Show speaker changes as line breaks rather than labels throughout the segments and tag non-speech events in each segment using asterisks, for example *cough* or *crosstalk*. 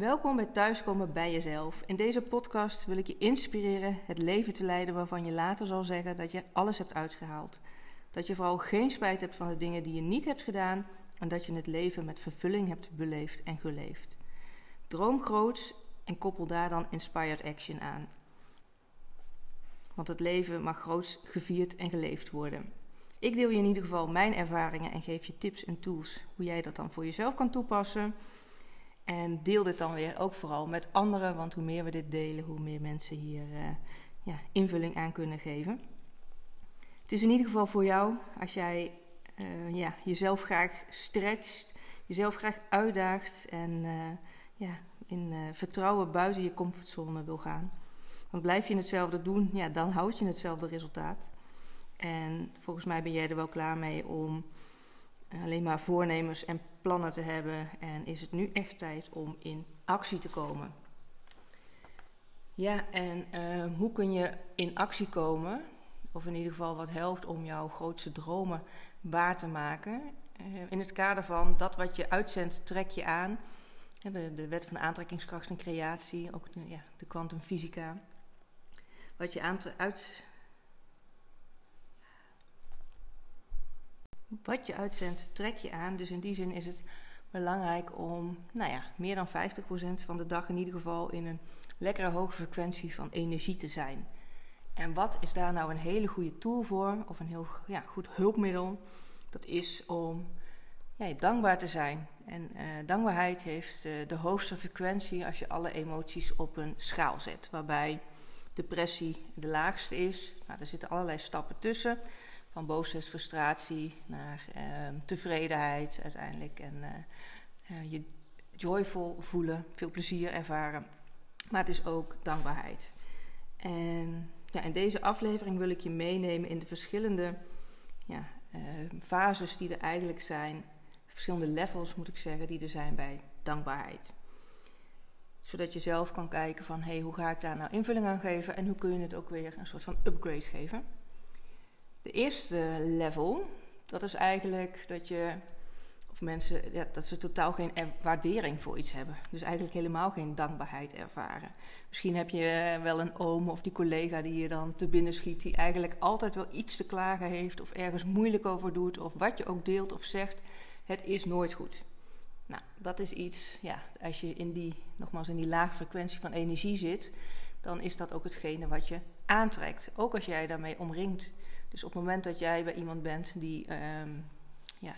Welkom bij Thuiskomen bij jezelf. In deze podcast wil ik je inspireren het leven te leiden waarvan je later zal zeggen dat je alles hebt uitgehaald. Dat je vooral geen spijt hebt van de dingen die je niet hebt gedaan en dat je het leven met vervulling hebt beleefd en geleefd. Droom groots en koppel daar dan inspired action aan. Want het leven mag groots gevierd en geleefd worden. Ik deel je in ieder geval mijn ervaringen en geef je tips en tools hoe jij dat dan voor jezelf kan toepassen. En deel dit dan weer ook vooral met anderen, want hoe meer we dit delen, hoe meer mensen hier uh, ja, invulling aan kunnen geven. Het is in ieder geval voor jou, als jij uh, ja, jezelf graag stretcht, jezelf graag uitdaagt en uh, ja, in vertrouwen buiten je comfortzone wil gaan. Want blijf je hetzelfde doen, ja, dan houd je hetzelfde resultaat. En volgens mij ben jij er wel klaar mee om alleen maar voornemens en plannen te hebben. En is het nu echt tijd om in actie te komen. Ja, en uh, hoe kun je in actie komen? Of in ieder geval wat helpt om jouw grootste dromen waar te maken. Uh, in het kader van dat wat je uitzendt, trek je aan. De, de wet van aantrekkingskracht en creatie, ook de, ja, de kwantumfysica. Wat je uit, wat je uitzendt, trek je aan. Dus in die zin is het belangrijk om, nou ja, meer dan 50% van de dag in ieder geval in een lekkere hoge frequentie van energie te zijn. En wat is daar nou een hele goede tool voor, of een heel ja, goed hulpmiddel? Dat is om ja, dankbaar te zijn. En uh, dankbaarheid heeft uh, de hoogste frequentie als je alle emoties op een schaal zet. Waarbij depressie de laagste is. Nou, er zitten allerlei stappen tussen. Van boosheid, frustratie naar uh, tevredenheid uiteindelijk. En uh, je joyful voelen, veel plezier ervaren. Maar dus ook dankbaarheid. En ja, in deze aflevering wil ik je meenemen in de verschillende ja, uh, fases die er eigenlijk zijn. Verschillende levels moet ik zeggen, die er zijn bij dankbaarheid zodat je zelf kan kijken van hey, hoe ga ik daar nou invulling aan geven en hoe kun je het ook weer een soort van upgrade geven. De eerste level, dat is eigenlijk dat je, of mensen, ja, dat ze totaal geen waardering voor iets hebben. Dus eigenlijk helemaal geen dankbaarheid ervaren. Misschien heb je wel een oom of die collega die je dan te binnen schiet, die eigenlijk altijd wel iets te klagen heeft of ergens moeilijk over doet of wat je ook deelt of zegt, het is nooit goed. Nou, dat is iets, ja, als je in die, nogmaals, in die lage frequentie van energie zit, dan is dat ook hetgene wat je aantrekt. Ook als jij daarmee omringt. Dus op het moment dat jij bij iemand bent die, um, ja,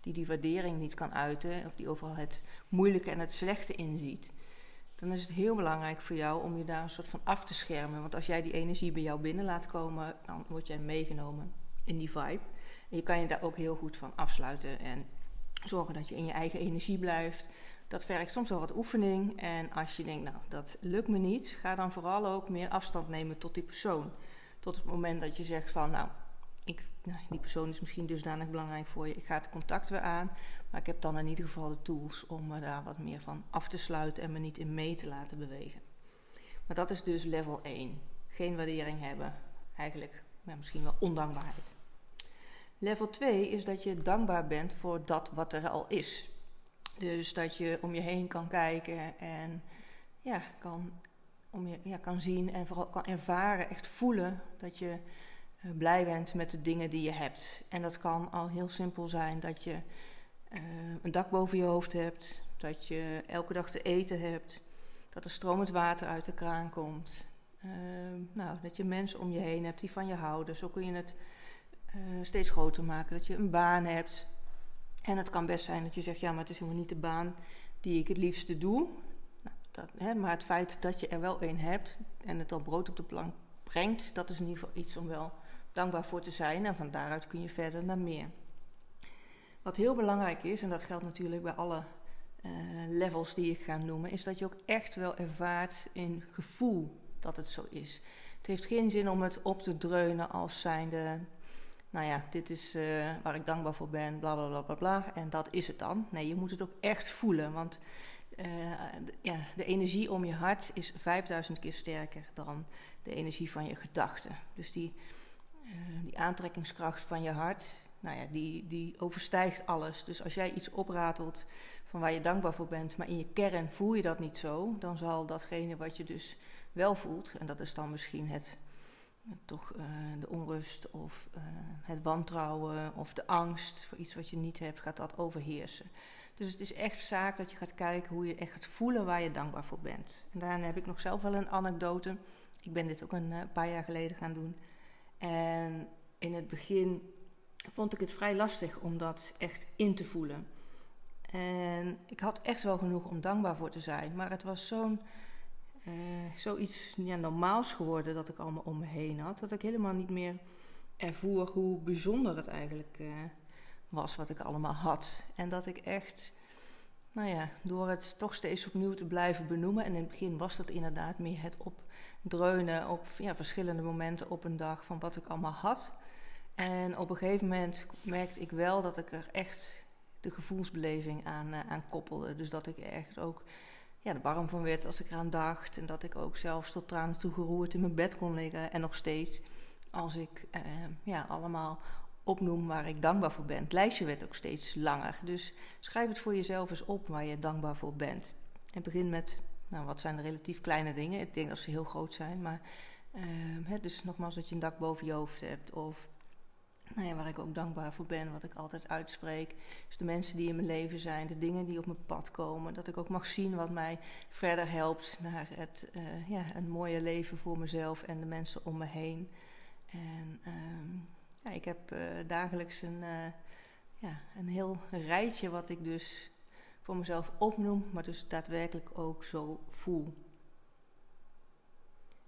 die die waardering niet kan uiten, of die overal het moeilijke en het slechte inziet, dan is het heel belangrijk voor jou om je daar een soort van af te schermen. Want als jij die energie bij jou binnen laat komen, dan word jij meegenomen in die vibe. En je kan je daar ook heel goed van afsluiten en zorgen dat je in je eigen energie blijft. Dat vergt soms wel wat oefening. En als je denkt, nou, dat lukt me niet, ga dan vooral ook meer afstand nemen tot die persoon. Tot het moment dat je zegt van, nou, ik, nou, die persoon is misschien dusdanig belangrijk voor je. Ik ga het contact weer aan. Maar ik heb dan in ieder geval de tools om me daar wat meer van af te sluiten en me niet in mee te laten bewegen. Maar dat is dus level 1. Geen waardering hebben. Eigenlijk ja, misschien wel ondankbaarheid. Level 2 is dat je dankbaar bent voor dat wat er al is. Dus dat je om je heen kan kijken en ja, kan, om je, kan zien en vooral kan ervaren, echt voelen dat je uh, blij bent met de dingen die je hebt. En dat kan al heel simpel zijn dat je uh, een dak boven je hoofd hebt, dat je elke dag te eten hebt, dat er stromend water uit de kraan komt. Uh, nou, dat je mensen om je heen hebt die van je houden. Zo kun je het uh, steeds groter maken. Dat je een baan hebt. En het kan best zijn dat je zegt, ja, maar het is helemaal niet de baan die ik het liefste doe. Dat, hè, maar het feit dat je er wel een hebt en het al brood op de plank brengt, dat is in ieder geval iets om wel dankbaar voor te zijn. En van daaruit kun je verder naar meer. Wat heel belangrijk is, en dat geldt natuurlijk bij alle uh, levels die ik ga noemen, is dat je ook echt wel ervaart in gevoel dat het zo is. Het heeft geen zin om het op te dreunen als zijnde nou ja, dit is uh, waar ik dankbaar voor ben, bla bla bla bla bla. En dat is het dan. Nee, je moet het ook echt voelen. Want ja, de energie om je hart is 5000 keer sterker dan de energie van je gedachten. Dus die, uh, die aantrekkingskracht van je hart, nou ja, die, die overstijgt alles. Dus als jij iets opratelt van waar je dankbaar voor bent, maar in je kern voel je dat niet zo, dan zal datgene wat je dus wel voelt, en dat is dan misschien het, toch uh, de onrust of het wantrouwen of de angst voor iets wat je niet hebt, gaat dat overheersen. Dus het is echt zaak dat je gaat kijken hoe je echt gaat voelen waar je dankbaar voor bent. En daarna heb ik nog zelf wel een anekdote. Ik ben dit ook een uh, paar jaar geleden gaan doen. En in het begin vond ik het vrij lastig om dat echt in te voelen. En ik had echt wel genoeg om dankbaar voor te zijn. Maar het was zo'n uh, zoiets ja, normaals geworden dat ik allemaal om me heen had. Dat ik helemaal niet meer ervoer hoe bijzonder het eigenlijk uh, was wat ik allemaal had. En dat ik echt, nou ja, door het toch steeds opnieuw te blijven benoemen. En in het begin was dat inderdaad meer het opdreunen op ja, verschillende momenten op een dag van wat ik allemaal had. En op een gegeven moment merkte ik wel dat ik er echt de gevoelsbeleving aan, uh, aan koppelde. Dus dat ik echt ook ja, warm van werd als ik eraan dacht. En dat ik ook zelfs tot tranen toe geroerd in mijn bed kon liggen. En nog steeds, als ik uh, ja, allemaal opnoem waar ik dankbaar voor ben. Het lijstje werd ook steeds langer. Dus schrijf het voor jezelf eens op waar je dankbaar voor bent. En begin met, nou, wat zijn de relatief kleine dingen? Ik denk dat ze heel groot zijn, maar uh, hè, dus nogmaals dat je een dak boven je hoofd hebt of nou ja, waar ik ook dankbaar voor ben, wat ik altijd uitspreek, is de mensen die in mijn leven zijn, de dingen die op mijn pad komen. Dat ik ook mag zien wat mij verder helpt naar het, uh, ja, een mooie leven voor mezelf en de mensen om me heen. En uh, ja, ik heb uh, dagelijks een, uh, ja, een heel rijtje wat ik dus voor mezelf opnoem, maar dus daadwerkelijk ook zo voel.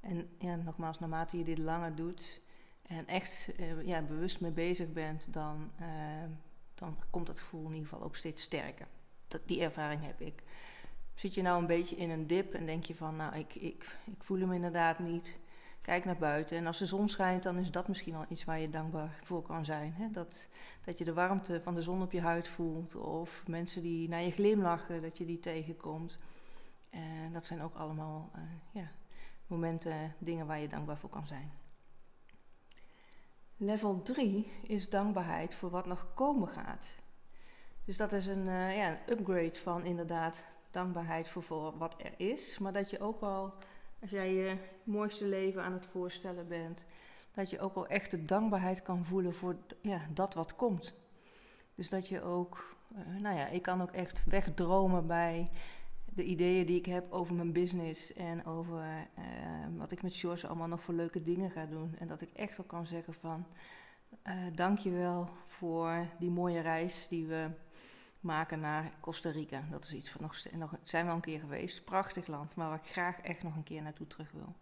En ja, nogmaals, naarmate je dit langer doet, en echt uh, ja, bewust mee bezig bent, dan, dan komt dat gevoel in ieder geval ook steeds sterker. Dat, die ervaring heb ik. Zit je nou een beetje in een dip en denk je van, nou, ik, ik, ik voel hem inderdaad niet. Kijk naar buiten. En als de zon schijnt, dan is dat misschien wel iets waar je dankbaar voor kan zijn. Hè? Dat, dat je de warmte van de zon op je huid voelt. Of mensen die naar je glimlachen, dat je die tegenkomt. En dat zijn ook allemaal uh, ja, momenten, dingen waar je dankbaar voor kan zijn. Level 3 is dankbaarheid voor wat nog komen gaat. Dus dat is een, uh, ja, een upgrade van inderdaad dankbaarheid voor, voor wat er is. Maar dat je ook al, als jij je mooiste leven aan het voorstellen bent, dat je ook wel echt de dankbaarheid kan voelen voor ja, dat wat komt. Dus dat je ook, uh, nou ja, ik kan ook echt wegdromen bij de ideeën die ik heb over mijn business en over uh, wat ik met George allemaal nog voor leuke dingen ga doen. En dat ik echt wel kan zeggen van uh, dankjewel voor die mooie reis die we maken naar Costa Rica. Dat is iets van nog, nog zijn we al een keer geweest. Prachtig land, maar waar ik graag echt nog een keer naartoe terug wil.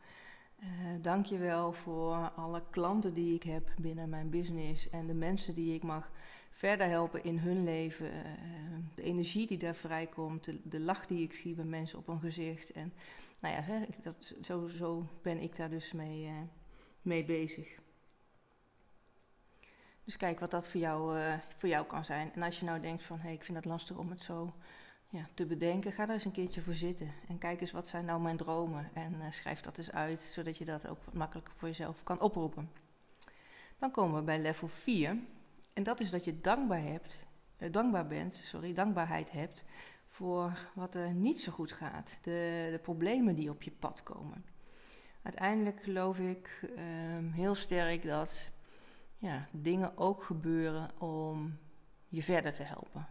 Uh, dankjewel voor alle klanten die ik heb binnen mijn business en de mensen die ik mag verder helpen in hun leven. Uh, de energie die daar vrijkomt, de, lach die ik zie bij mensen op hun gezicht. En nou ja, dat, zo, zo, ben ik daar dus mee, uh, mee bezig. Dus kijk wat dat voor jou, uh, voor jou kan zijn. En als je nou denkt van, hé, hey, ik vind het lastig om het zo ja, te bedenken, ga daar eens een keertje voor zitten. En kijk eens, wat zijn nou mijn dromen? En schrijf dat eens uit, zodat je dat ook makkelijker voor jezelf kan oproepen. Dan komen we bij level 4. En dat is dat je dankbaar, hebt, eh, dankbaar bent, sorry, dankbaarheid hebt voor wat er niet zo goed gaat. De, de problemen die op je pad komen. Uiteindelijk geloof ik uh, heel sterk dat ja, dingen ook gebeuren om je verder te helpen.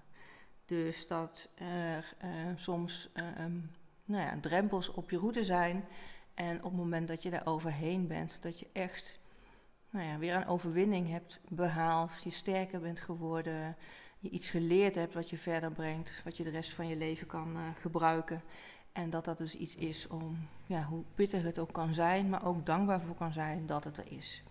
Dus dat er uh, soms ehm, nou ja, drempels op je route zijn. En op het moment dat je daar overheen bent, dat je echt nou ja, weer een overwinning hebt behaald, je sterker bent geworden, je iets geleerd hebt wat je verder brengt, wat je de rest van je leven kan uh, gebruiken. En dat dat dus iets is om, ja, hoe pittig het ook kan zijn, maar ook dankbaar voor kan zijn dat het er is.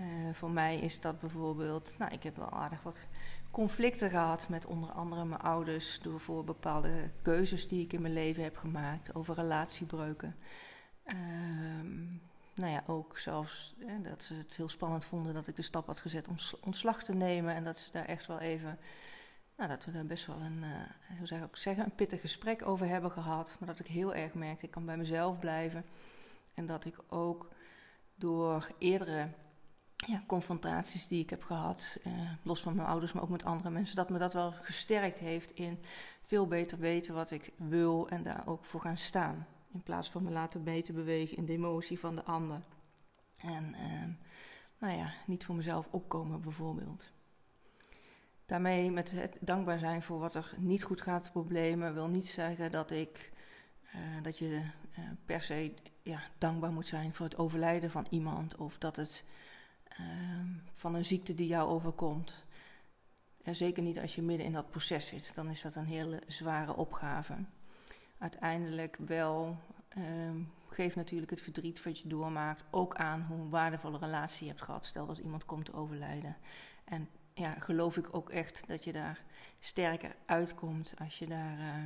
Uh, voor mij is dat bijvoorbeeld, nou, ik heb wel aardig wat conflicten gehad met onder andere mijn ouders door voor bepaalde keuzes die ik in mijn leven heb gemaakt, over relatiebreuken. Uh, nou ja, ook zelfs dat ze het heel spannend vonden dat ik de stap had gezet om ontslag te nemen. En dat ze daar echt wel even, nou, dat we daar best wel een, uh, hoe zou ik zeggen, een pittig gesprek over hebben gehad. Maar dat ik heel erg merkte, ik kan bij mezelf blijven. En dat ik ook door eerdere ja, confrontaties die ik heb gehad, eh, los van mijn ouders, maar ook met andere mensen, dat me dat wel gesterkt heeft in veel beter weten wat ik wil en daar ook voor gaan staan. In plaats van me laten beter bewegen in de emotie van de ander. En ehm, nou ja, niet voor mezelf opkomen bijvoorbeeld. Daarmee met het dankbaar zijn voor wat er niet goed gaat, problemen, wil niet zeggen dat ik uh, dat je uh, per se ja, dankbaar moet zijn voor het overlijden van iemand of dat het uh, van een ziekte die jou overkomt. En zeker niet als je midden in dat proces zit, dan is dat een hele zware opgave. Uiteindelijk wel ehm, geeft natuurlijk het verdriet wat je doormaakt ook aan hoe een waardevolle relatie je hebt gehad. Stel dat iemand komt te overlijden. En ja, geloof ik ook echt dat je daar sterker uitkomt als je daar uh,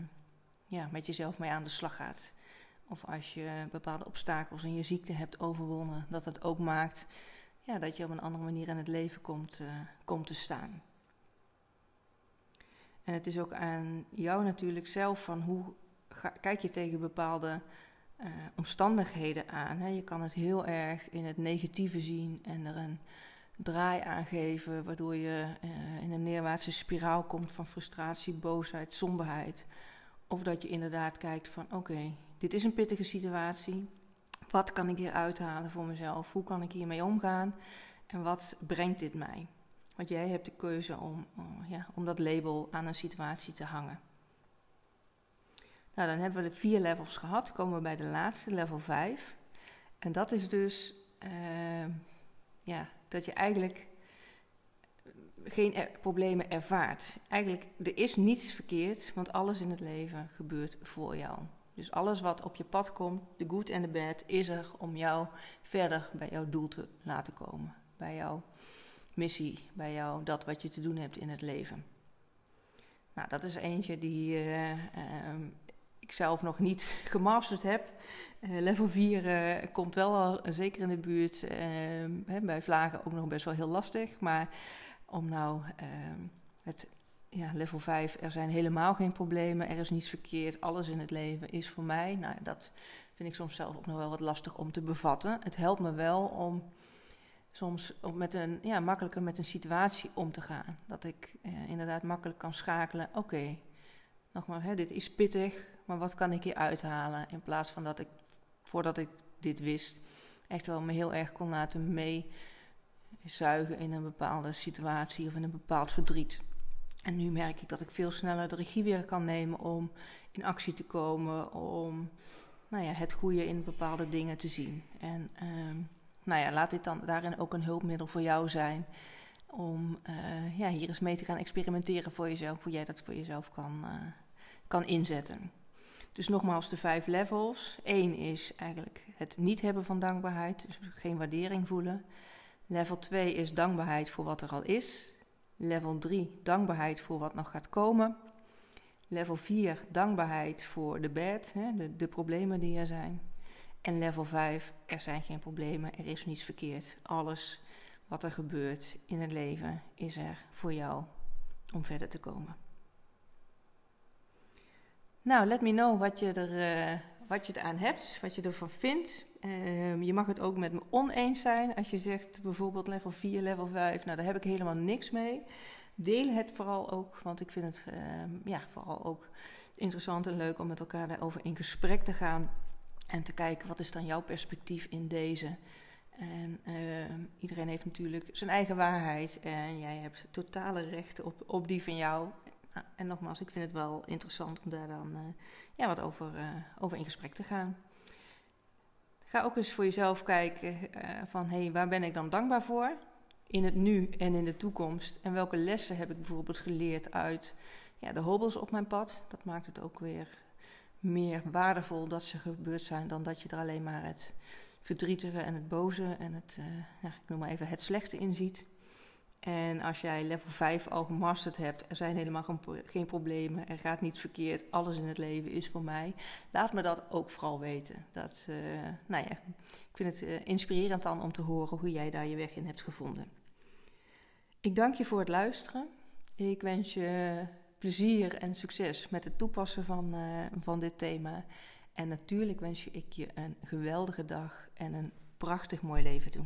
ja, met jezelf mee aan de slag gaat. Of als je bepaalde obstakels in je ziekte hebt overwonnen, dat het ook maakt ja, dat je op een andere manier in het leven komt, uh, komt te staan. En het is ook aan jou natuurlijk zelf van hoe kijk je tegen bepaalde uh, omstandigheden aan. Hè? Je kan het heel erg in het negatieve zien en er een draai aangeven, waardoor je uh, in een neerwaartse spiraal komt van frustratie, boosheid, somberheid. Of dat je inderdaad kijkt van oké, dit is een pittige situatie. Wat kan ik hier uithalen voor mezelf? Hoe kan ik hiermee omgaan? En wat brengt dit mij? Want jij hebt de keuze om, ja, om dat label aan een situatie te hangen. Nou, dan hebben we de vier levels gehad. Komen we bij de laatste, level 5. En dat is dus uh, ja, dat je eigenlijk geen problemen ervaart. Eigenlijk, er is niets verkeerd, want alles in het leven gebeurt voor jou. Dus alles wat op je pad komt, de good en de bad, is er om jou verder bij jouw doel te laten komen. Bij jouw missie, bij jou dat wat je te doen hebt in het leven. Nou, dat is eentje die uh, uh, ik zelf nog niet *laughs* gemasterd heb. Uh, level 4 komt wel al, zeker in de buurt, hè, bij vlagen ook nog best wel heel lastig. Maar om nou het ja, level 5, er zijn helemaal geen problemen, er is niets verkeerd, alles in het leven is voor mij. Nou, dat vind ik soms zelf ook nog wel wat lastig om te bevatten. Het helpt me wel om soms met een, ja, makkelijker met een situatie om te gaan. Dat ik eh, inderdaad makkelijk kan schakelen. Oké, nogmaals, hè, dit is pittig, maar wat kan ik hier uithalen? In plaats van dat ik, voordat ik dit wist, echt wel me heel erg kon laten meezuigen in een bepaalde situatie of in een bepaald verdriet. En nu merk ik dat ik veel sneller de regie weer kan nemen om in actie te komen, om nou ja, het goede in bepaalde dingen te zien. En uh, nou ja, laat dit dan daarin ook een hulpmiddel voor jou zijn. Om uh, ja, hier eens mee te gaan experimenteren voor jezelf, hoe jij dat voor jezelf kan, uh, kan inzetten. Dus nogmaals, de vijf levels. Eén is eigenlijk het niet hebben van dankbaarheid, dus geen waardering voelen. Level 2 is dankbaarheid voor wat er al is. Level 3, dankbaarheid voor wat nog gaat komen. Level 4, dankbaarheid voor de bad, hè, de, problemen die er zijn. En level 5, er zijn geen problemen, er is niets verkeerd. Alles wat er gebeurt in het leven is er voor jou om verder te komen. Nou, let me know wat je, er, uh, wat je eraan hebt, wat je ervan vindt. Uh, je mag het ook met me oneens zijn. Als je zegt bijvoorbeeld level 4, level 5, nou daar heb ik helemaal niks mee. Deel het vooral ook, want ik vind het uh, ja, vooral ook interessant en leuk om met elkaar daarover in gesprek te gaan. En te kijken wat is dan jouw perspectief in deze. En ehm, iedereen heeft natuurlijk zijn eigen waarheid. En jij hebt totale rechten op, op die van jou. Nou, en nogmaals, ik vind het wel interessant om daar dan uh, ja, wat over, uh, over in gesprek te gaan. Ga ook eens voor jezelf kijken uh, van hé, hey, waar ben ik dan dankbaar voor? In het nu en in de toekomst. En welke lessen heb ik bijvoorbeeld geleerd uit ja, de hobbels op mijn pad? Dat maakt het ook weer meer waardevol dat ze gebeurd zijn dan dat je er alleen maar het verdrietige en het boze en het, ja, ik noem maar even het slechte in ziet. En als jij level 5 al gemasterd hebt, er zijn helemaal geen problemen, er gaat niets verkeerd, alles in het leven is voor mij. Laat me dat ook vooral weten. Dat, uh, nou ja, ik vind het uh, inspirerend dan om te horen hoe jij daar je weg in hebt gevonden. Ik dank je voor het luisteren. Ik wens je plezier en succes met het toepassen van, uh, van dit thema. En natuurlijk wens ik je een geweldige dag en een prachtig mooi leven toe.